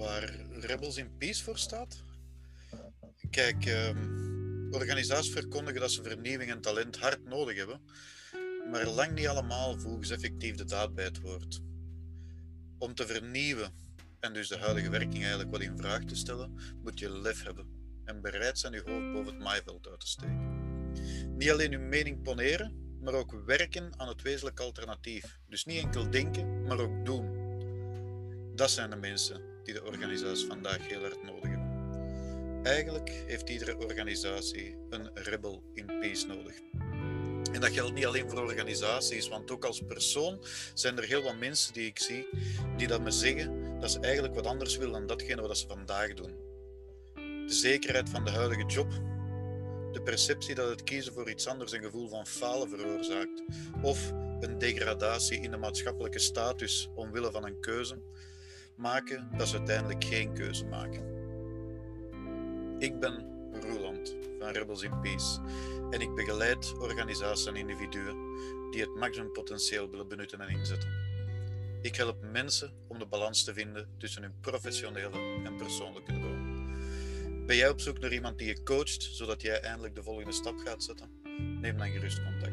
waar Rebels in Peace voor staat? Kijk, ehm, organisaties verkondigen dat ze vernieuwing en talent hard nodig hebben, maar lang niet allemaal voegen ze effectief de daad bij het woord. Om te vernieuwen en dus de huidige werking eigenlijk wat in vraag te stellen, moet je lef hebben en bereid zijn je hoofd boven het maaiveld uit te steken. Niet alleen uw mening poneren, maar ook werken aan het wezenlijk alternatief. Dus niet enkel denken, maar ook doen. Dat zijn de mensen die de organisaties vandaag heel hard nodig. Eigenlijk heeft iedere organisatie een rebel in peace nodig. En dat geldt niet alleen voor organisaties, want ook als persoon zijn er heel wat mensen die ik zie die dat me zeggen dat ze eigenlijk wat anders willen dan datgene wat ze vandaag doen. De zekerheid van de huidige job, de perceptie dat het kiezen voor iets anders een gevoel van falen veroorzaakt, of een degradatie in de maatschappelijke status omwille van een keuze, maken dat ze uiteindelijk geen keuze maken. Ik ben Roeland van Rebels in Peace en ik begeleid organisaties en individuen die het maximumpotentieel willen benutten en inzetten. Ik help mensen om de balans te vinden tussen hun professionele en persoonlijke droom. Ben jij op zoek naar iemand die je coacht, zodat jij eindelijk de volgende stap gaat zetten? Neem dan gerust contact.